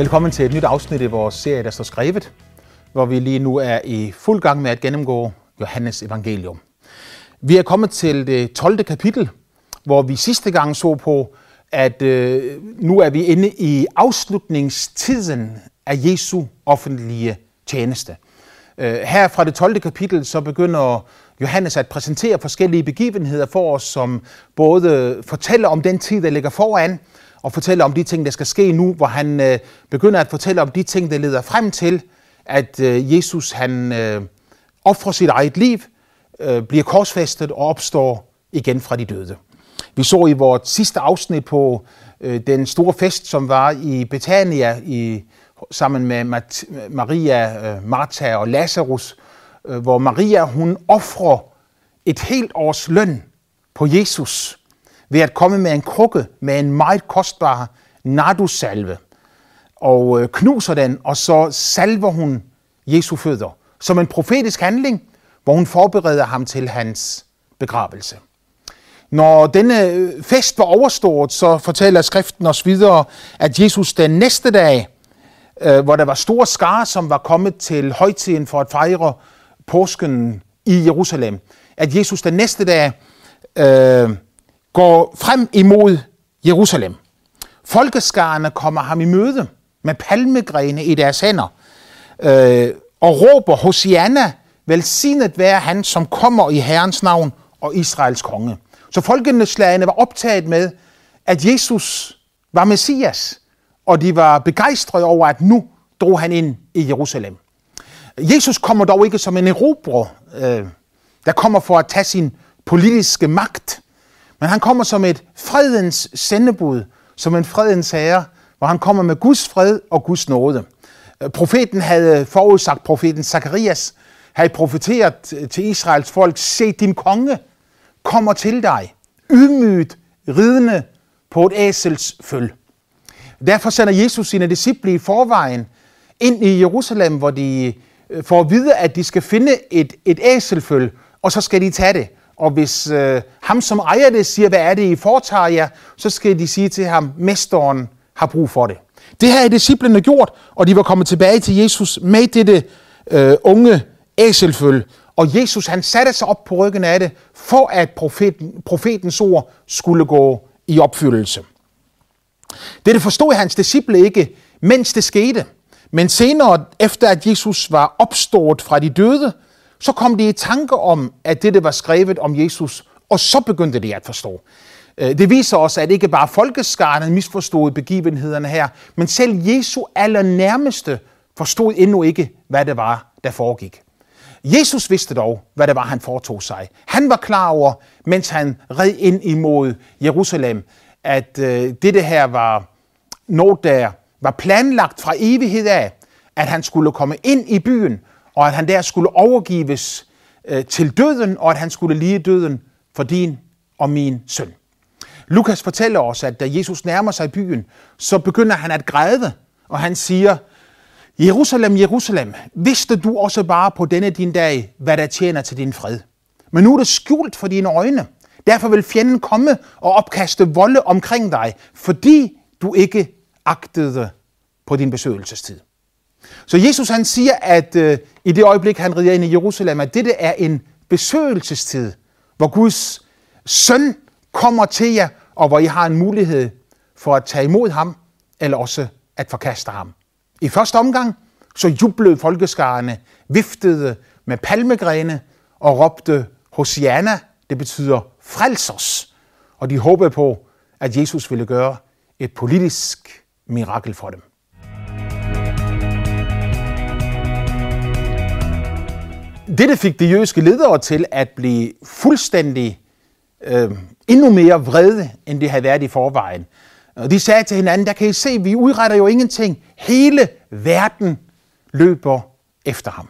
Velkommen til et nyt afsnit i vores serie, der står skrevet, hvor vi lige nu er i fuld gang med at gennemgå Johannes evangelium. Vi er kommet til det 12. kapitel, hvor vi sidste gang så på, at øh, nu er vi inde i afslutningstiden af Jesu offentlige tjeneste. Øh, her fra det 12. kapitel, så begynder Johannes at præsentere forskellige begivenheder for os, som både fortæller om den tid, der ligger foran, og fortæller om de ting, der skal ske nu, hvor han øh, begynder at fortælle om de ting, der leder frem til, at øh, Jesus han øh, offrer sit eget liv, øh, bliver korsfæstet og opstår igen fra de døde. Vi så i vores sidste afsnit på øh, den store fest, som var i Betania i, sammen med Mat- Maria, øh, Martha og Lazarus, øh, hvor Maria hun offrer et helt års løn på Jesus ved at komme med en krukke med en meget kostbar nardusalve og øh, knuser den, og så salver hun Jesu fødder som en profetisk handling, hvor hun forbereder ham til hans begravelse. Når denne øh, fest var overstået, så fortæller skriften os videre, at Jesus den næste dag, øh, hvor der var store skare, som var kommet til højtiden for at fejre påsken i Jerusalem, at Jesus den næste dag øh, går frem imod Jerusalem. Folkeskarne kommer ham i møde med palmegrene i deres hænder øh, og råber, Hosianna, velsignet være han, som kommer i Herrens navn og Israels konge. Så folkeslagene var optaget med, at Jesus var Messias, og de var begejstrede over, at nu drog han ind i Jerusalem. Jesus kommer dog ikke som en erobrer, øh, der kommer for at tage sin politiske magt, men han kommer som et fredens sendebud, som en fredens herre, hvor han kommer med Guds fred og Guds nåde. Profeten havde forudsagt, profeten Zakarias havde profeteret til Israels folk, se din konge kommer til dig, ydmygt, ridende på et æsels føl. Derfor sender Jesus sine disciple i forvejen ind i Jerusalem, hvor de øh, får at vide, at de skal finde et, et æselføl, og så skal de tage det. Og hvis øh, ham, som ejer det, siger, hvad er det, I foretager jer, så skal de sige til ham, mesteren har brug for det. Det her er disciplene gjort, og de var kommet tilbage til Jesus med dette øh, unge æselføl. Og Jesus han satte sig op på ryggen af det, for at profeten, profetens ord skulle gå i opfyldelse. Dette forstod hans disciple ikke, mens det skete. Men senere, efter at Jesus var opstået fra de døde, så kom de i tanke om, at det, det var skrevet om Jesus, og så begyndte de at forstå. Øh, det viser os, at ikke bare folkeskaren misforstod begivenhederne her, men selv Jesu allernærmeste forstod endnu ikke, hvad det var, der foregik. Jesus vidste dog, hvad det var, han foretog sig. Han var klar over, mens han red ind imod Jerusalem, at øh, det her var noget, der var planlagt fra evighed af, at han skulle komme ind i byen, og at han der skulle overgives øh, til døden, og at han skulle lide døden for din og min søn. Lukas fortæller os, at da Jesus nærmer sig byen, så begynder han at græde, og han siger, Jerusalem, Jerusalem, vidste du også bare på denne din dag, hvad der tjener til din fred. Men nu er det skjult for dine øjne. Derfor vil fjenden komme og opkaste volde omkring dig, fordi du ikke agtede på din besøgelsestid. Så Jesus han siger, at øh, i det øjeblik, han rider ind i Jerusalem, at dette er en besøgelsestid, hvor Guds søn kommer til jer, og hvor I har en mulighed for at tage imod ham, eller også at forkaste ham. I første omgang, så jublede folkeskarerne, viftede med palmegrene og råbte Hosianna, det betyder frelsers. Og de håbede på, at Jesus ville gøre et politisk mirakel for dem. Dette fik de jødiske ledere til at blive fuldstændig øh, endnu mere vrede, end de havde været i forvejen. Og de sagde til hinanden, der kan I se, vi udretter jo ingenting. Hele verden løber efter ham.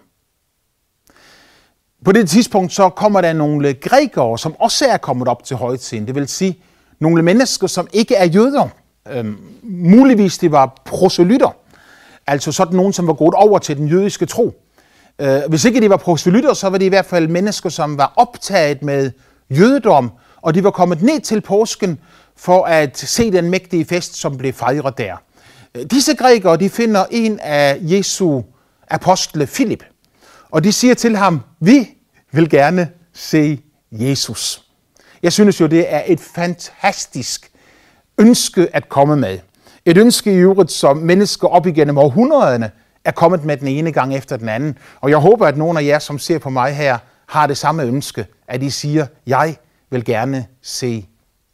På det tidspunkt så kommer der nogle grækere, som også er kommet op til højtiden. Det vil sige nogle mennesker, som ikke er jøder. Øhm, muligvis de var proselytter. Altså sådan nogen, som var gået over til den jødiske tro. Øh, hvis ikke de var proselytter, så var de i hvert fald mennesker, som var optaget med jødedom, og de var kommet ned til påsken for at se den mægtige fest, som blev fejret der. Øh, disse grækere de finder en af Jesu apostle Filip, og de siger til ham, vi vil gerne se Jesus. Jeg synes jo, det er et fantastisk ønske at komme med. Et ønske i øvrigt, som mennesker op igennem århundrederne er kommet med den ene gang efter den anden. Og jeg håber, at nogle af jer, som ser på mig her, har det samme ønske, at I siger, jeg vil gerne se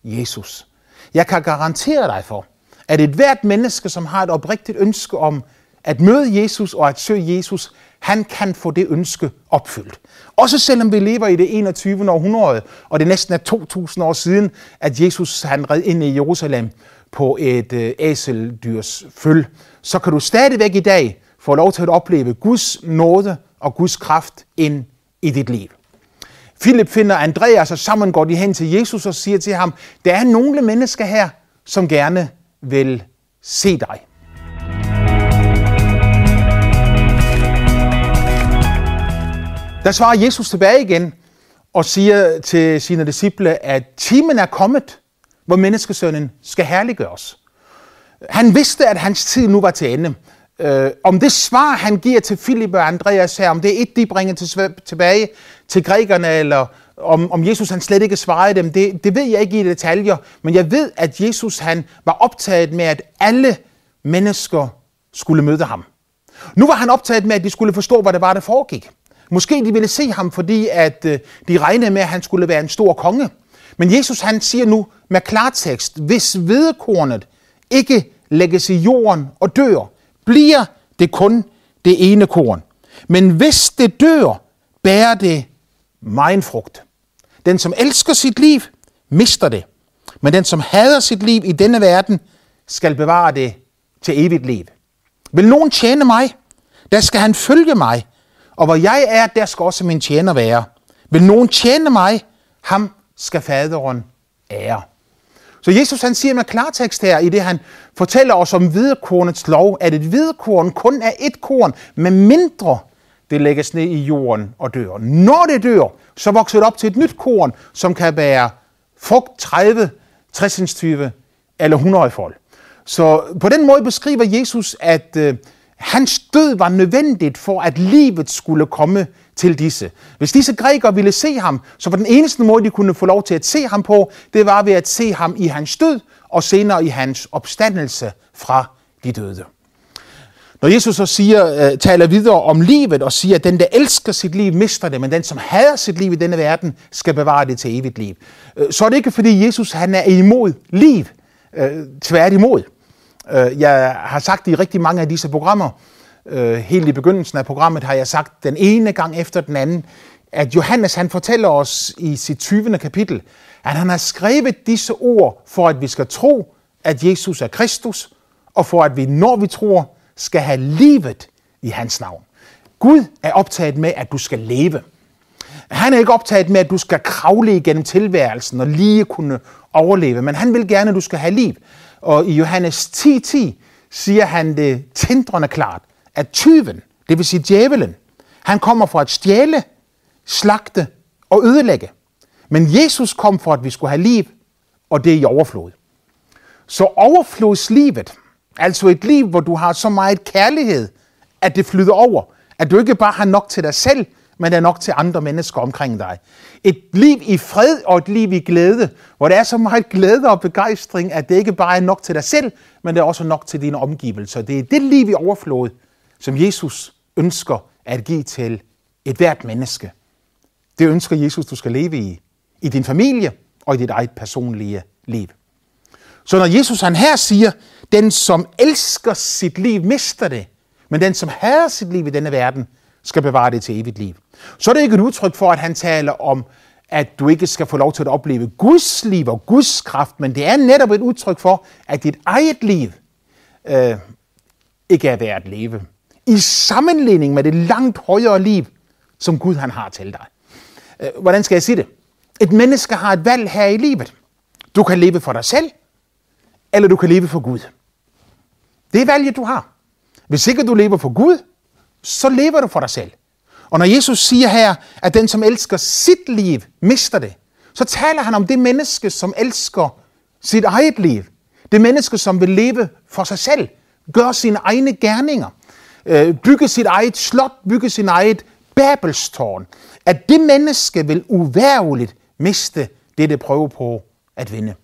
Jesus. Jeg kan garantere dig for, at et hvert menneske, som har et oprigtigt ønske om at møde Jesus og at søge Jesus, han kan få det ønske opfyldt. Også selvom vi lever i det 21. århundrede, og det næsten er 2000 år siden, at Jesus han red ind i Jerusalem på et øh, æseldyrs føl, så kan du stadigvæk i dag få lov til at opleve Guds nåde og Guds kraft ind i dit liv. Philip finder Andreas, og sammen går de hen til Jesus og siger til ham, der er nogle mennesker her, som gerne vil se dig. Der svarer Jesus tilbage igen og siger til sine disciple, at timen er kommet, hvor menneskesønnen skal herliggøres. Han vidste, at hans tid nu var til ende. Øh, om det svar, han giver til Filip og Andreas her, om det er et, de bringer til, tilbage til grækerne, eller om, om Jesus han slet ikke svarede dem, det, det ved jeg ikke i detaljer, men jeg ved, at Jesus han var optaget med, at alle mennesker skulle møde ham. Nu var han optaget med, at de skulle forstå, hvad det var, der foregik. Måske de ville se ham, fordi at øh, de regnede med, at han skulle være en stor konge. Men Jesus han siger nu med klartekst, hvis hvedekornet ikke lægges i jorden og dør, bliver det kun det ene korn. Men hvis det dør, bærer det meget frugt. Den, som elsker sit liv, mister det. Men den, som hader sit liv i denne verden, skal bevare det til evigt liv. Vil nogen tjene mig, der skal han følge mig, og hvor jeg er, der skal også min tjener være. Vil nogen tjene mig, ham skal faderen ære. Så Jesus han siger med klartekst her, i det han fortæller os om hvidekornets lov, at et hvidekorn kun er et korn, med mindre det lægges ned i jorden og dør. Når det dør, så vokser det op til et nyt korn, som kan bære frugt 30, 60 20 eller 100 fold. Så på den måde beskriver Jesus, at øh, hans død var nødvendigt for, at livet skulle komme til disse. Hvis disse grækere ville se ham, så var den eneste måde, de kunne få lov til at se ham på, det var ved at se ham i hans død, og senere i hans opstandelse fra de døde. Når Jesus så siger, øh, taler videre om livet og siger, at den, der elsker sit liv, mister det, men den, som hader sit liv i denne verden, skal bevare det til evigt liv. Øh, så er det ikke, fordi Jesus han er imod liv. Øh, tværtimod. Jeg har sagt i rigtig mange af disse programmer, øh, helt i begyndelsen af programmet har jeg sagt den ene gang efter den anden, at Johannes han fortæller os i sit 20. kapitel, at han har skrevet disse ord for, at vi skal tro, at Jesus er Kristus, og for at vi, når vi tror, skal have livet i hans navn. Gud er optaget med, at du skal leve. Han er ikke optaget med, at du skal kravle igennem tilværelsen og lige kunne overleve, men han vil gerne, at du skal have liv. Og i Johannes 10.10 10, siger han det tindrende klart, at tyven, det vil sige djævelen, han kommer for at stjæle, slagte og ødelægge. Men Jesus kom for, at vi skulle have liv, og det er i overflod. Så overflodslivet, Altså et liv, hvor du har så meget kærlighed, at det flyder over. At du ikke bare har nok til dig selv, men er nok til andre mennesker omkring dig. Et liv i fred og et liv i glæde, hvor der er så meget glæde og begejstring, at det ikke bare er nok til dig selv, men det er også nok til dine omgivelser. Det er det liv i overflod, som Jesus ønsker at give til et hvert menneske. Det ønsker Jesus, du skal leve i, i din familie og i dit eget personlige liv. Så når Jesus han her siger, den som elsker sit liv, mister det, men den som hader sit liv i denne verden, skal bevare det til evigt liv. Så er det ikke et udtryk for, at han taler om, at du ikke skal få lov til at opleve Guds liv og Guds kraft, men det er netop et udtryk for, at dit eget liv øh, ikke er værd at leve. I sammenligning med det langt højere liv, som Gud han har til dig. Øh, hvordan skal jeg sige det? Et menneske har et valg her i livet. Du kan leve for dig selv, eller du kan leve for Gud. Det er valget, du har. Hvis ikke du lever for Gud, så lever du for dig selv. Og når Jesus siger her, at den, som elsker sit liv, mister det, så taler han om det menneske, som elsker sit eget liv. Det menneske, som vil leve for sig selv, gør sine egne gerninger, øh, bygge sit eget slot, bygge sin eget babelstårn, at det menneske vil uværligt miste det, det prøver på at vinde.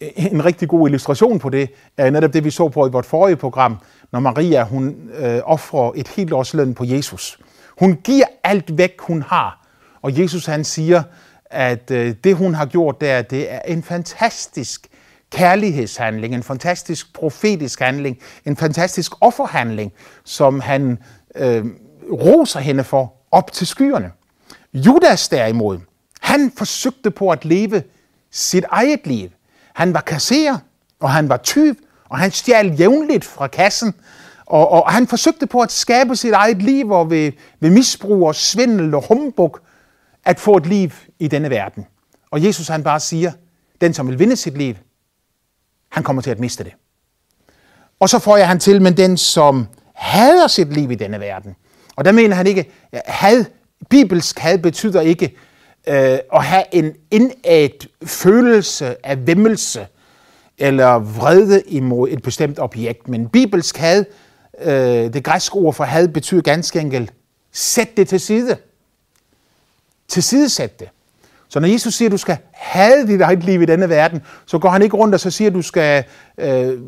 Øh, en rigtig god illustration på det er netop det, vi så på i vort forrige program, når Maria hun øh, offrer et helt års løn på Jesus. Hun giver alt væk, hun har. Og Jesus han siger, at øh, det hun har gjort der, det er en fantastisk kærlighedshandling, en fantastisk profetisk handling, en fantastisk offerhandling, som han øh, roser hende for op til skyerne. Judas derimod, han forsøgte på at leve sit eget liv. Han var kasserer, og han var tyv, og han stjal jævnligt fra kassen, og, og han forsøgte på at skabe sit eget liv, og ved, ved misbrug og svindel og humbug, at få et liv i denne verden. Og Jesus han bare siger, den som vil vinde sit liv, han kommer til at miste det. Og så får jeg han til, men den som hader sit liv i denne verden. Og der mener han ikke, had, bibelsk had betyder ikke øh, at have en indat følelse af vemmelse eller vrede imod et bestemt objekt. Men bibelsk had, øh, det græske ord for had, betyder ganske enkelt, sæt det til side. Tilsidesæt det. Så når Jesus siger, at du skal have dit eget liv i denne verden, så går han ikke rundt og så siger, at du skal øh, øh,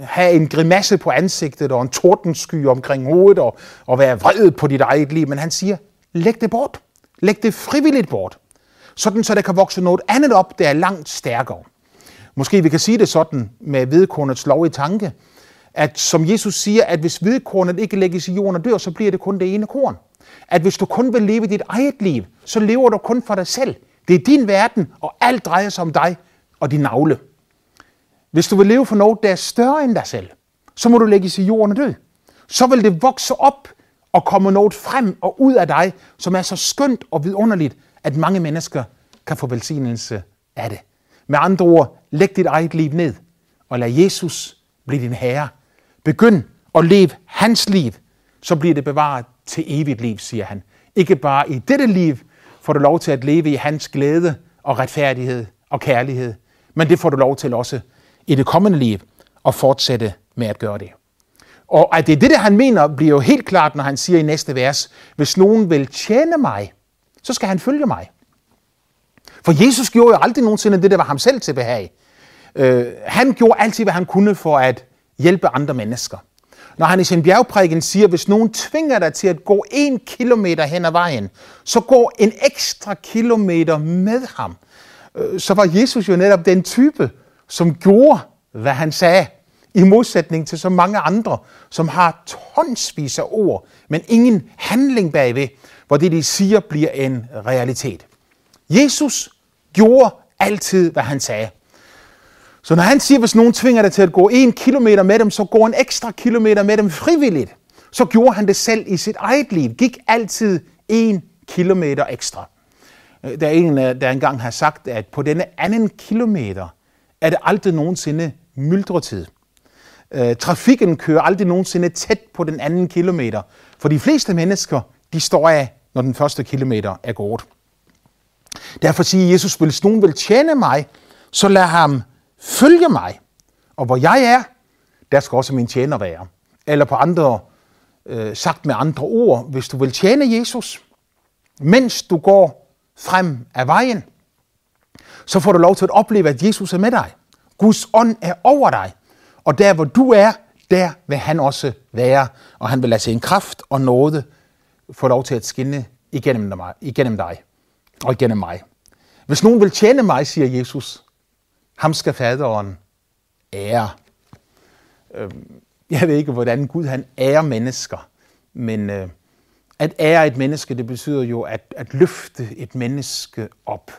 have en grimasse på ansigtet og en tordensky omkring hovedet og, og være vred på dit eget liv. Men han siger, læg det bort. Læg det frivilligt bort. Sådan, så der kan vokse noget andet op, der er langt stærkere. Måske vi kan sige det sådan med vedkornets lov i tanke, at som Jesus siger, at hvis vedkornet ikke lægges i jorden og dør, så bliver det kun det ene korn at hvis du kun vil leve dit eget liv, så lever du kun for dig selv. Det er din verden, og alt drejer sig om dig og din navle. Hvis du vil leve for noget, der er større end dig selv, så må du lægge i jorden og dø. Så vil det vokse op og komme noget frem og ud af dig, som er så skønt og vidunderligt, at mange mennesker kan få velsignelse af det. Med andre ord, læg dit eget liv ned, og lad Jesus blive din herre. Begynd at leve hans liv, så bliver det bevaret til evigt liv, siger han. Ikke bare i dette liv får du lov til at leve i hans glæde og retfærdighed og kærlighed, men det får du lov til også i det kommende liv at fortsætte med at gøre det. Og at det er det, han mener, bliver jo helt klart, når han siger i næste vers, hvis nogen vil tjene mig, så skal han følge mig. For Jesus gjorde jo aldrig nogensinde det, der var ham selv til behag. Øh, han gjorde altid, hvad han kunne for at hjælpe andre mennesker når han i sin bjergprædiken siger, hvis nogen tvinger dig til at gå en kilometer hen ad vejen, så gå en ekstra kilometer med ham. Øh, så var Jesus jo netop den type, som gjorde, hvad han sagde, i modsætning til så mange andre, som har tonsvis af ord, men ingen handling bagved, hvor det, de siger, bliver en realitet. Jesus gjorde altid, hvad han sagde. Så når han siger, hvis nogen tvinger dig til at gå en kilometer med dem, så går en ekstra kilometer med dem frivilligt. Så gjorde han det selv i sit eget liv. Gik altid en kilometer ekstra. Øh, der er en, øh, der engang har sagt, at på denne anden kilometer er det aldrig nogensinde myldretid. Øh, trafikken kører aldrig nogensinde tæt på den anden kilometer, for de fleste mennesker, de står af, når den første kilometer er gået. Derfor siger Jesus, hvis nogen vil tjene mig, så lad ham følge mig, og hvor jeg er, der skal også min tjener være. Eller på andre, øh, sagt med andre ord, hvis du vil tjene Jesus, mens du går frem af vejen, så får du lov til at opleve, at Jesus er med dig. Guds ånd er over dig. Og der, hvor du er, der vil han også være. Og han vil lade sin kraft og nåde få lov til at skinne igennem dig, igennem dig og igennem mig. Hvis nogen vil tjene mig, siger Jesus, ham skal faderen ære. Øhm, jeg ved ikke, hvordan Gud han ærer mennesker, men øh, at ære et menneske, det betyder jo at, at løfte et menneske op.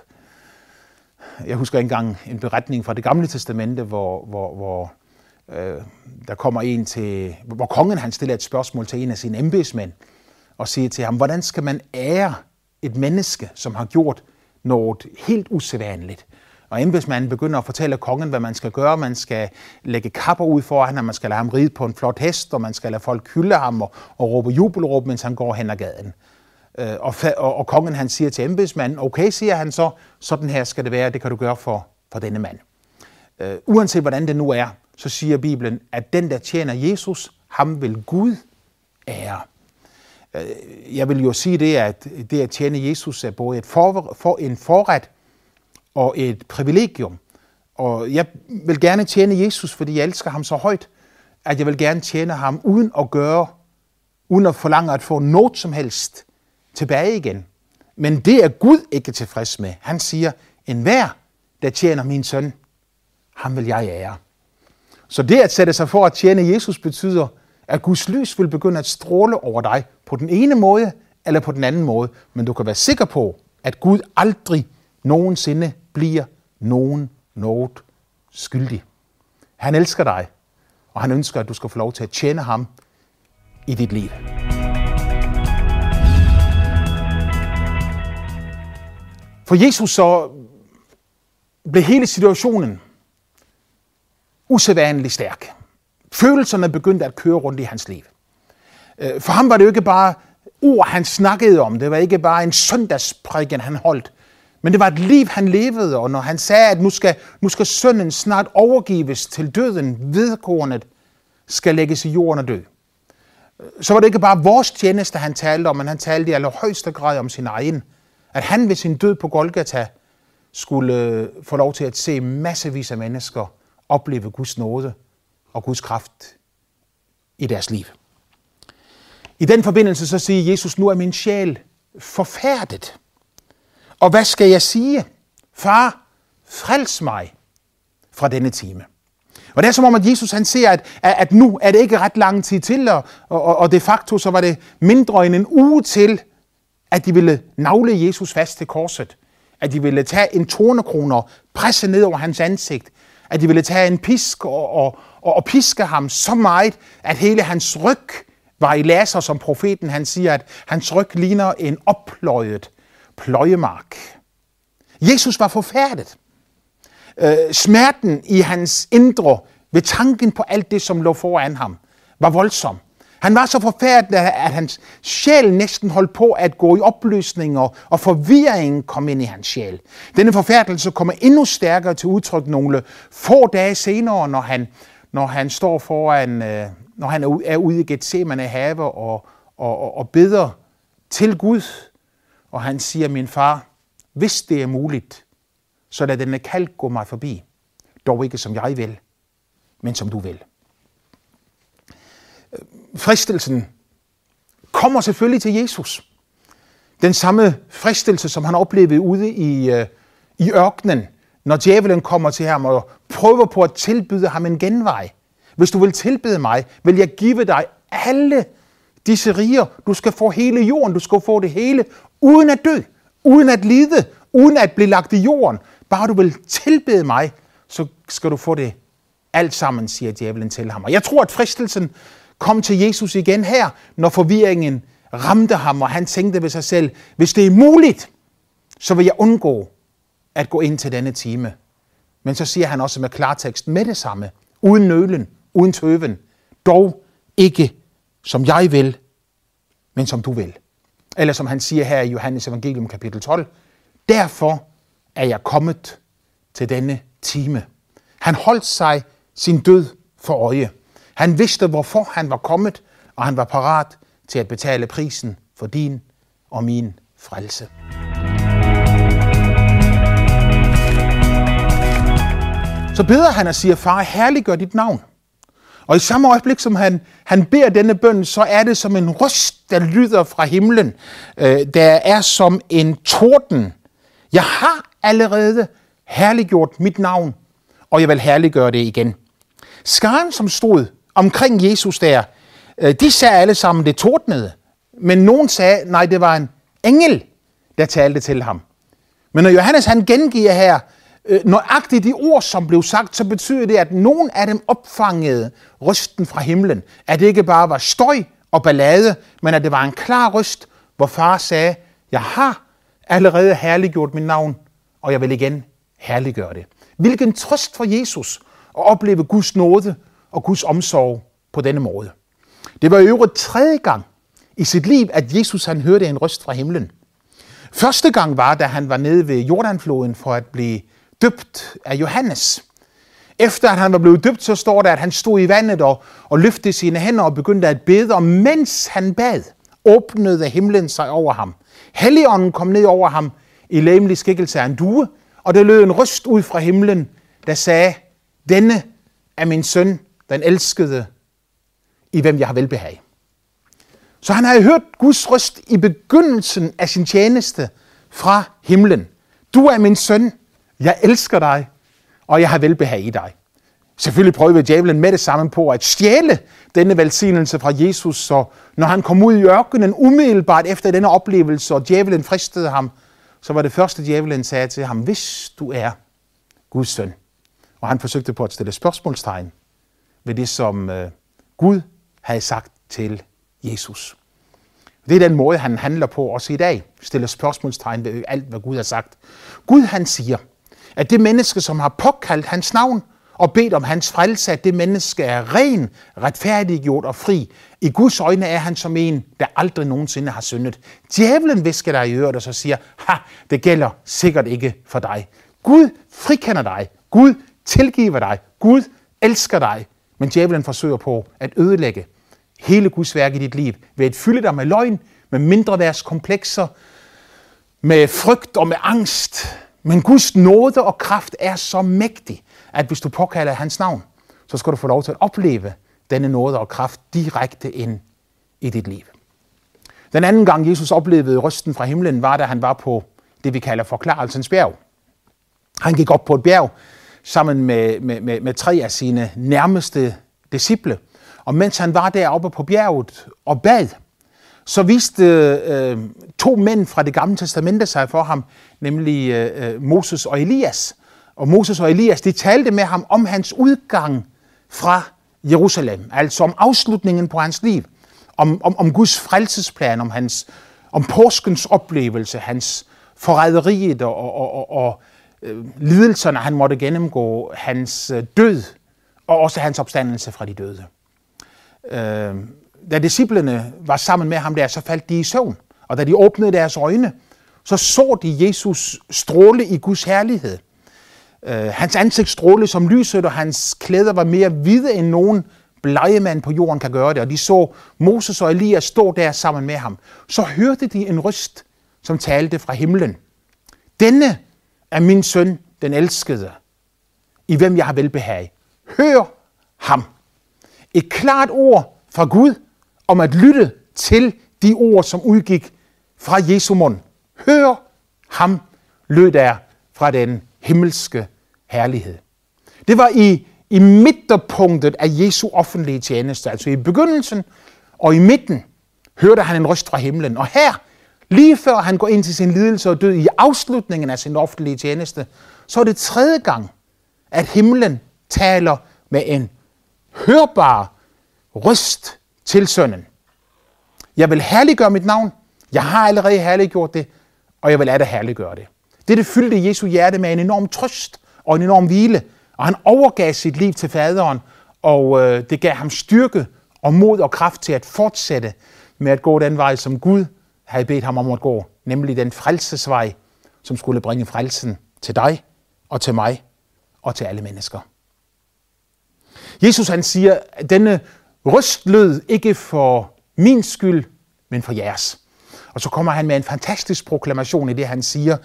Jeg husker engang en beretning fra det gamle testamente, hvor, hvor, hvor øh, der kommer en til, hvor kongen han stiller et spørgsmål til en af sine embedsmænd, og siger til ham, hvordan skal man ære et menneske, som har gjort noget helt usædvanligt? Og embedsmanden begynder at fortælle kongen, hvad man skal gøre. Man skal lægge kapper ud for ham, man skal lade ham ride på en flot hest, og man skal lade folk hylde ham og, og råbe jubelråb, mens han går hen ad gaden. Øh, og, og, og kongen han siger til embedsmanden, okay, siger han så, sådan her skal det være, det kan du gøre for, for denne mand. Uh, uanset hvordan det nu er, så siger Bibelen, at den, der tjener Jesus, ham vil Gud ære. Øh, jeg vil jo sige det, at det at tjene Jesus er både et for, for, en forret og et privilegium. Og jeg vil gerne tjene Jesus, fordi jeg elsker ham så højt, at jeg vil gerne tjene ham uden at gøre, uden at forlange at få noget som helst tilbage igen. Men det er Gud ikke tilfreds med. Han siger, en hver, der tjener min søn, ham vil jeg ære. Så det at sætte sig for at tjene Jesus betyder, at Guds lys vil begynde at stråle over dig på den ene måde eller på den anden måde. Men du kan være sikker på, at Gud aldrig nogensinde bliver nogen noget skyldig. Han elsker dig, og han ønsker, at du skal få lov til at tjene ham i dit liv. For Jesus så blev hele situationen usædvanligt stærk. Følelserne begyndte at køre rundt i hans liv. Øh, for ham var det jo ikke bare ord, han snakkede om. Det var ikke bare en søndagsprædiken, han holdt. Men det var et liv, han levede, og når han sagde, at nu skal, nu skal sønnen snart overgives til døden, vedkornet skal lægges i jorden og dø. Så var det ikke bare vores tjeneste, han talte om, men han talte i allerhøjeste grad om sin egen. At han ved sin død på Golgata skulle øh, få lov til at se massevis af mennesker opleve Guds nåde og Guds kraft i deres liv. I den forbindelse så siger Jesus, nu er min sjæl forfærdet. Og hvad skal jeg sige? Far, frels mig fra denne time. Og det er som om, at Jesus han ser, at, at nu er det ikke ret lang tid til, og, og, og de facto så var det mindre end en uge til, at de ville navle Jesus fast til korset. At de ville tage en tornekrone og presse ned over hans ansigt. At de ville tage en pisk og, og, og, og piske ham så meget, at hele hans ryg var i laser, som profeten han siger, at hans ryg ligner en oppløjet pløjemark. Jesus var forfærdet. Øh, smerten i hans indre ved tanken på alt det, som lå foran ham, var voldsom. Han var så forfærdet, at hans sjæl næsten holdt på at gå i opløsninger, og forvirringen kom ind i hans sjæl. Denne forfærdelse kommer endnu stærkere til udtryk nogle få dage senere, når han, når han står foran, øh, når han er ude i Gethsemane have og, og, og, og beder til Gud. Og han siger, min far, hvis det er muligt, så lad denne kalk gå mig forbi. Dog ikke som jeg vil, men som du vil fristelsen kommer selvfølgelig til Jesus. Den samme fristelse, som han oplevede ude i, øh, i ørkenen, når djævelen kommer til ham og prøver på at tilbyde ham en genvej. Hvis du vil tilbede mig, vil jeg give dig alle disse riger. Du skal få hele jorden, du skal få det hele, uden at dø, uden at lide, uden at blive lagt i jorden. Bare du vil tilbede mig, så skal du få det alt sammen, siger djævelen til ham. Og jeg tror, at fristelsen kom til Jesus igen her, når forvirringen ramte ham, og han tænkte ved sig selv, hvis det er muligt, så vil jeg undgå at gå ind til denne time. Men så siger han også med klartekst med det samme, uden nølen, uden tøven, dog ikke som jeg vil, men som du vil. Eller som han siger her i Johannes evangelium kapitel 12, derfor er jeg kommet til denne time. Han holdt sig sin død for øje. Han vidste, hvorfor han var kommet, og han var parat til at betale prisen for din og min frelse. Så beder han og siger, far, herliggør dit navn. Og i samme øjeblik, som han, han beder denne bøn, så er det som en røst, der lyder fra himlen. Øh, der er som en torden. Jeg har allerede herliggjort mit navn, og jeg vil herliggøre det igen. Skaren, som stod omkring Jesus der, øh, de sagde alle sammen, det tordnede. Men nogen sagde, nej, det var en engel, der talte til ham. Men når Johannes han gengiver her, øh, nøjagtigt de ord, som blev sagt, så betyder det, at nogen af dem opfangede rysten fra himlen. At det ikke bare var støj og ballade, men at det var en klar ryst, hvor far sagde, jeg har allerede herliggjort mit navn, og jeg vil igen herliggøre det. Hvilken trøst for Jesus at opleve Guds nåde og Guds omsorg på denne måde. Det var i øvrigt tredje gang i sit liv, at Jesus han hørte en røst fra himlen. Første gang var, da han var nede ved Jordanfloden for at blive døbt af Johannes. Efter at han var blevet døbt, så står der, at han stod i vandet og, og løftede sine hænder og begyndte at bede, og mens han bad, åbnede himlen sig over ham. Helligånden kom ned over ham i læmelig skikkelse af en due, og der lød en røst ud fra himlen, der sagde, denne er min søn, den elskede, i hvem jeg har velbehag. Så han havde hørt Guds røst i begyndelsen af sin tjeneste fra himlen. Du er min søn, jeg elsker dig, og jeg har velbehag i dig. Selvfølgelig prøvede djævlen med det samme på at stjæle denne velsignelse fra Jesus, så når han kom ud i ørkenen umiddelbart efter denne oplevelse, og djævlen fristede ham, så var det første, djævlen sagde til ham, hvis du er Guds søn. Og han forsøgte på at stille spørgsmålstegn ved det, som øh, Gud havde sagt til Jesus. Det er den måde, han handler på også i dag. Stiller spørgsmålstegn ved alt, hvad Gud har sagt. Gud han siger, at det menneske, som har påkaldt hans navn og bedt om hans frelse, at det menneske er ren, retfærdiggjort og fri. I Guds øjne er han som en, der aldrig nogensinde har syndet. Djævlen visker dig i øret og så siger, ha, det gælder sikkert ikke for dig. Gud frikender dig. Gud tilgiver dig. Gud elsker dig. Men djævlen forsøger på at ødelægge hele Guds værk i dit liv ved at fylde dig med løgn, med mindre deres komplekser, med frygt og med angst. Men Guds nåde og kraft er så mægtig, at hvis du påkalder hans navn, så skal du få lov til at opleve denne nåde og kraft direkte ind i dit liv. Den anden gang Jesus oplevede rysten fra himlen, var da han var på det, vi kalder forklarelsens bjerg. Han gik op på et bjerg sammen med, med, med, med tre af sine nærmeste disciple. Og mens han var deroppe på bjerget og bad, så viste øh, to mænd fra det gamle testamente sig for ham, nemlig øh, øh, Moses og Elias. Og Moses og Elias, de talte med ham om hans udgang fra Jerusalem, altså om afslutningen på hans liv, om, om, om Guds frelsesplan, om, hans, om påskens oplevelse, hans forræderiet og, og, og, og øh, lidelserne, han måtte gennemgå, hans øh, død og også hans opstandelse fra de døde. Øh, da disciplene var sammen med ham der, så faldt de i søvn. Og da de åbnede deres øjne, så så de Jesus stråle i Guds herlighed. Øh, hans ansigt strålede som lyset, og hans klæder var mere hvide end nogen blegemand på jorden kan gøre det. Og de så Moses og Elias stå der sammen med ham. Så hørte de en røst, som talte fra himlen. Denne er min søn, den elskede, i hvem jeg har velbehag. Hør ham. Et klart ord fra Gud om at lytte til de ord, som udgik fra Jesu mund. Hør ham, lød der fra den himmelske herlighed. Det var i, i midterpunktet af Jesu offentlige tjeneste, altså i begyndelsen og i midten, hørte han en røst fra himlen. Og her, lige før han går ind til sin lidelse og død i afslutningen af sin offentlige tjeneste, så er det tredje gang, at himlen taler med en hørbar røst til sønnen. Jeg vil herliggøre mit navn. Jeg har allerede herliggjort det, og jeg vil lade det herliggøre det. Det, det fyldte Jesu hjerte med en enorm trøst og en enorm hvile, og han overgav sit liv til faderen, og øh, det gav ham styrke og mod og kraft til at fortsætte med at gå den vej, som Gud havde bedt ham om at gå, nemlig den frelsesvej, som skulle bringe frelsen til dig og til mig og til alle mennesker. Jesus han siger, at denne Rystlød ikke for min skyld, men for jeres. Og så kommer han med en fantastisk proklamation i det, han siger,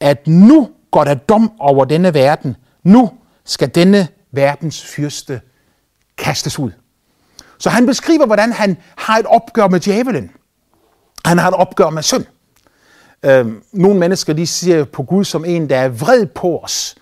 at nu går der dom over denne verden. Nu skal denne verdens fyrste kastes ud. Så han beskriver, hvordan han har et opgør med djævelen. Han har et opgør med synd. Øhm, nogle mennesker de siger på Gud som en, der er vred på os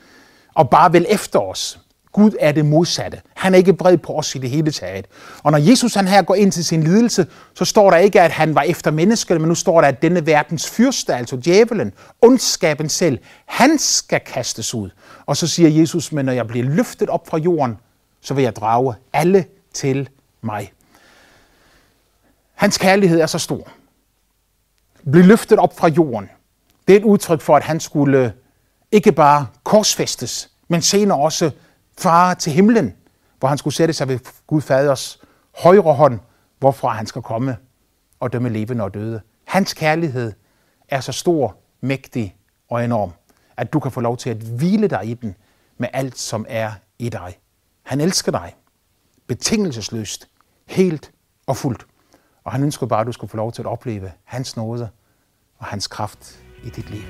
og bare vil efter os. Gud er det modsatte. Han er ikke bred på os i det hele taget. Og når Jesus han her går ind til sin lidelse, så står der ikke, at han var efter mennesket, men nu står der, at denne verdens fyrste, altså djævelen, ondskaben selv, han skal kastes ud. Og så siger Jesus, men når jeg bliver løftet op fra jorden, så vil jeg drage alle til mig. Hans kærlighed er så stor. Bliv løftet op fra jorden. Det er et udtryk for, at han skulle ikke bare korsfæstes, men senere også far til himlen, hvor han skulle sætte sig ved Gud faders højre hånd, hvorfra han skal komme og dømme levende og døde. Hans kærlighed er så stor, mægtig og enorm, at du kan få lov til at hvile dig i den med alt, som er i dig. Han elsker dig. Betingelsesløst. Helt og fuldt. Og han ønsker bare, at du skal få lov til at opleve hans nåde og hans kraft i dit liv.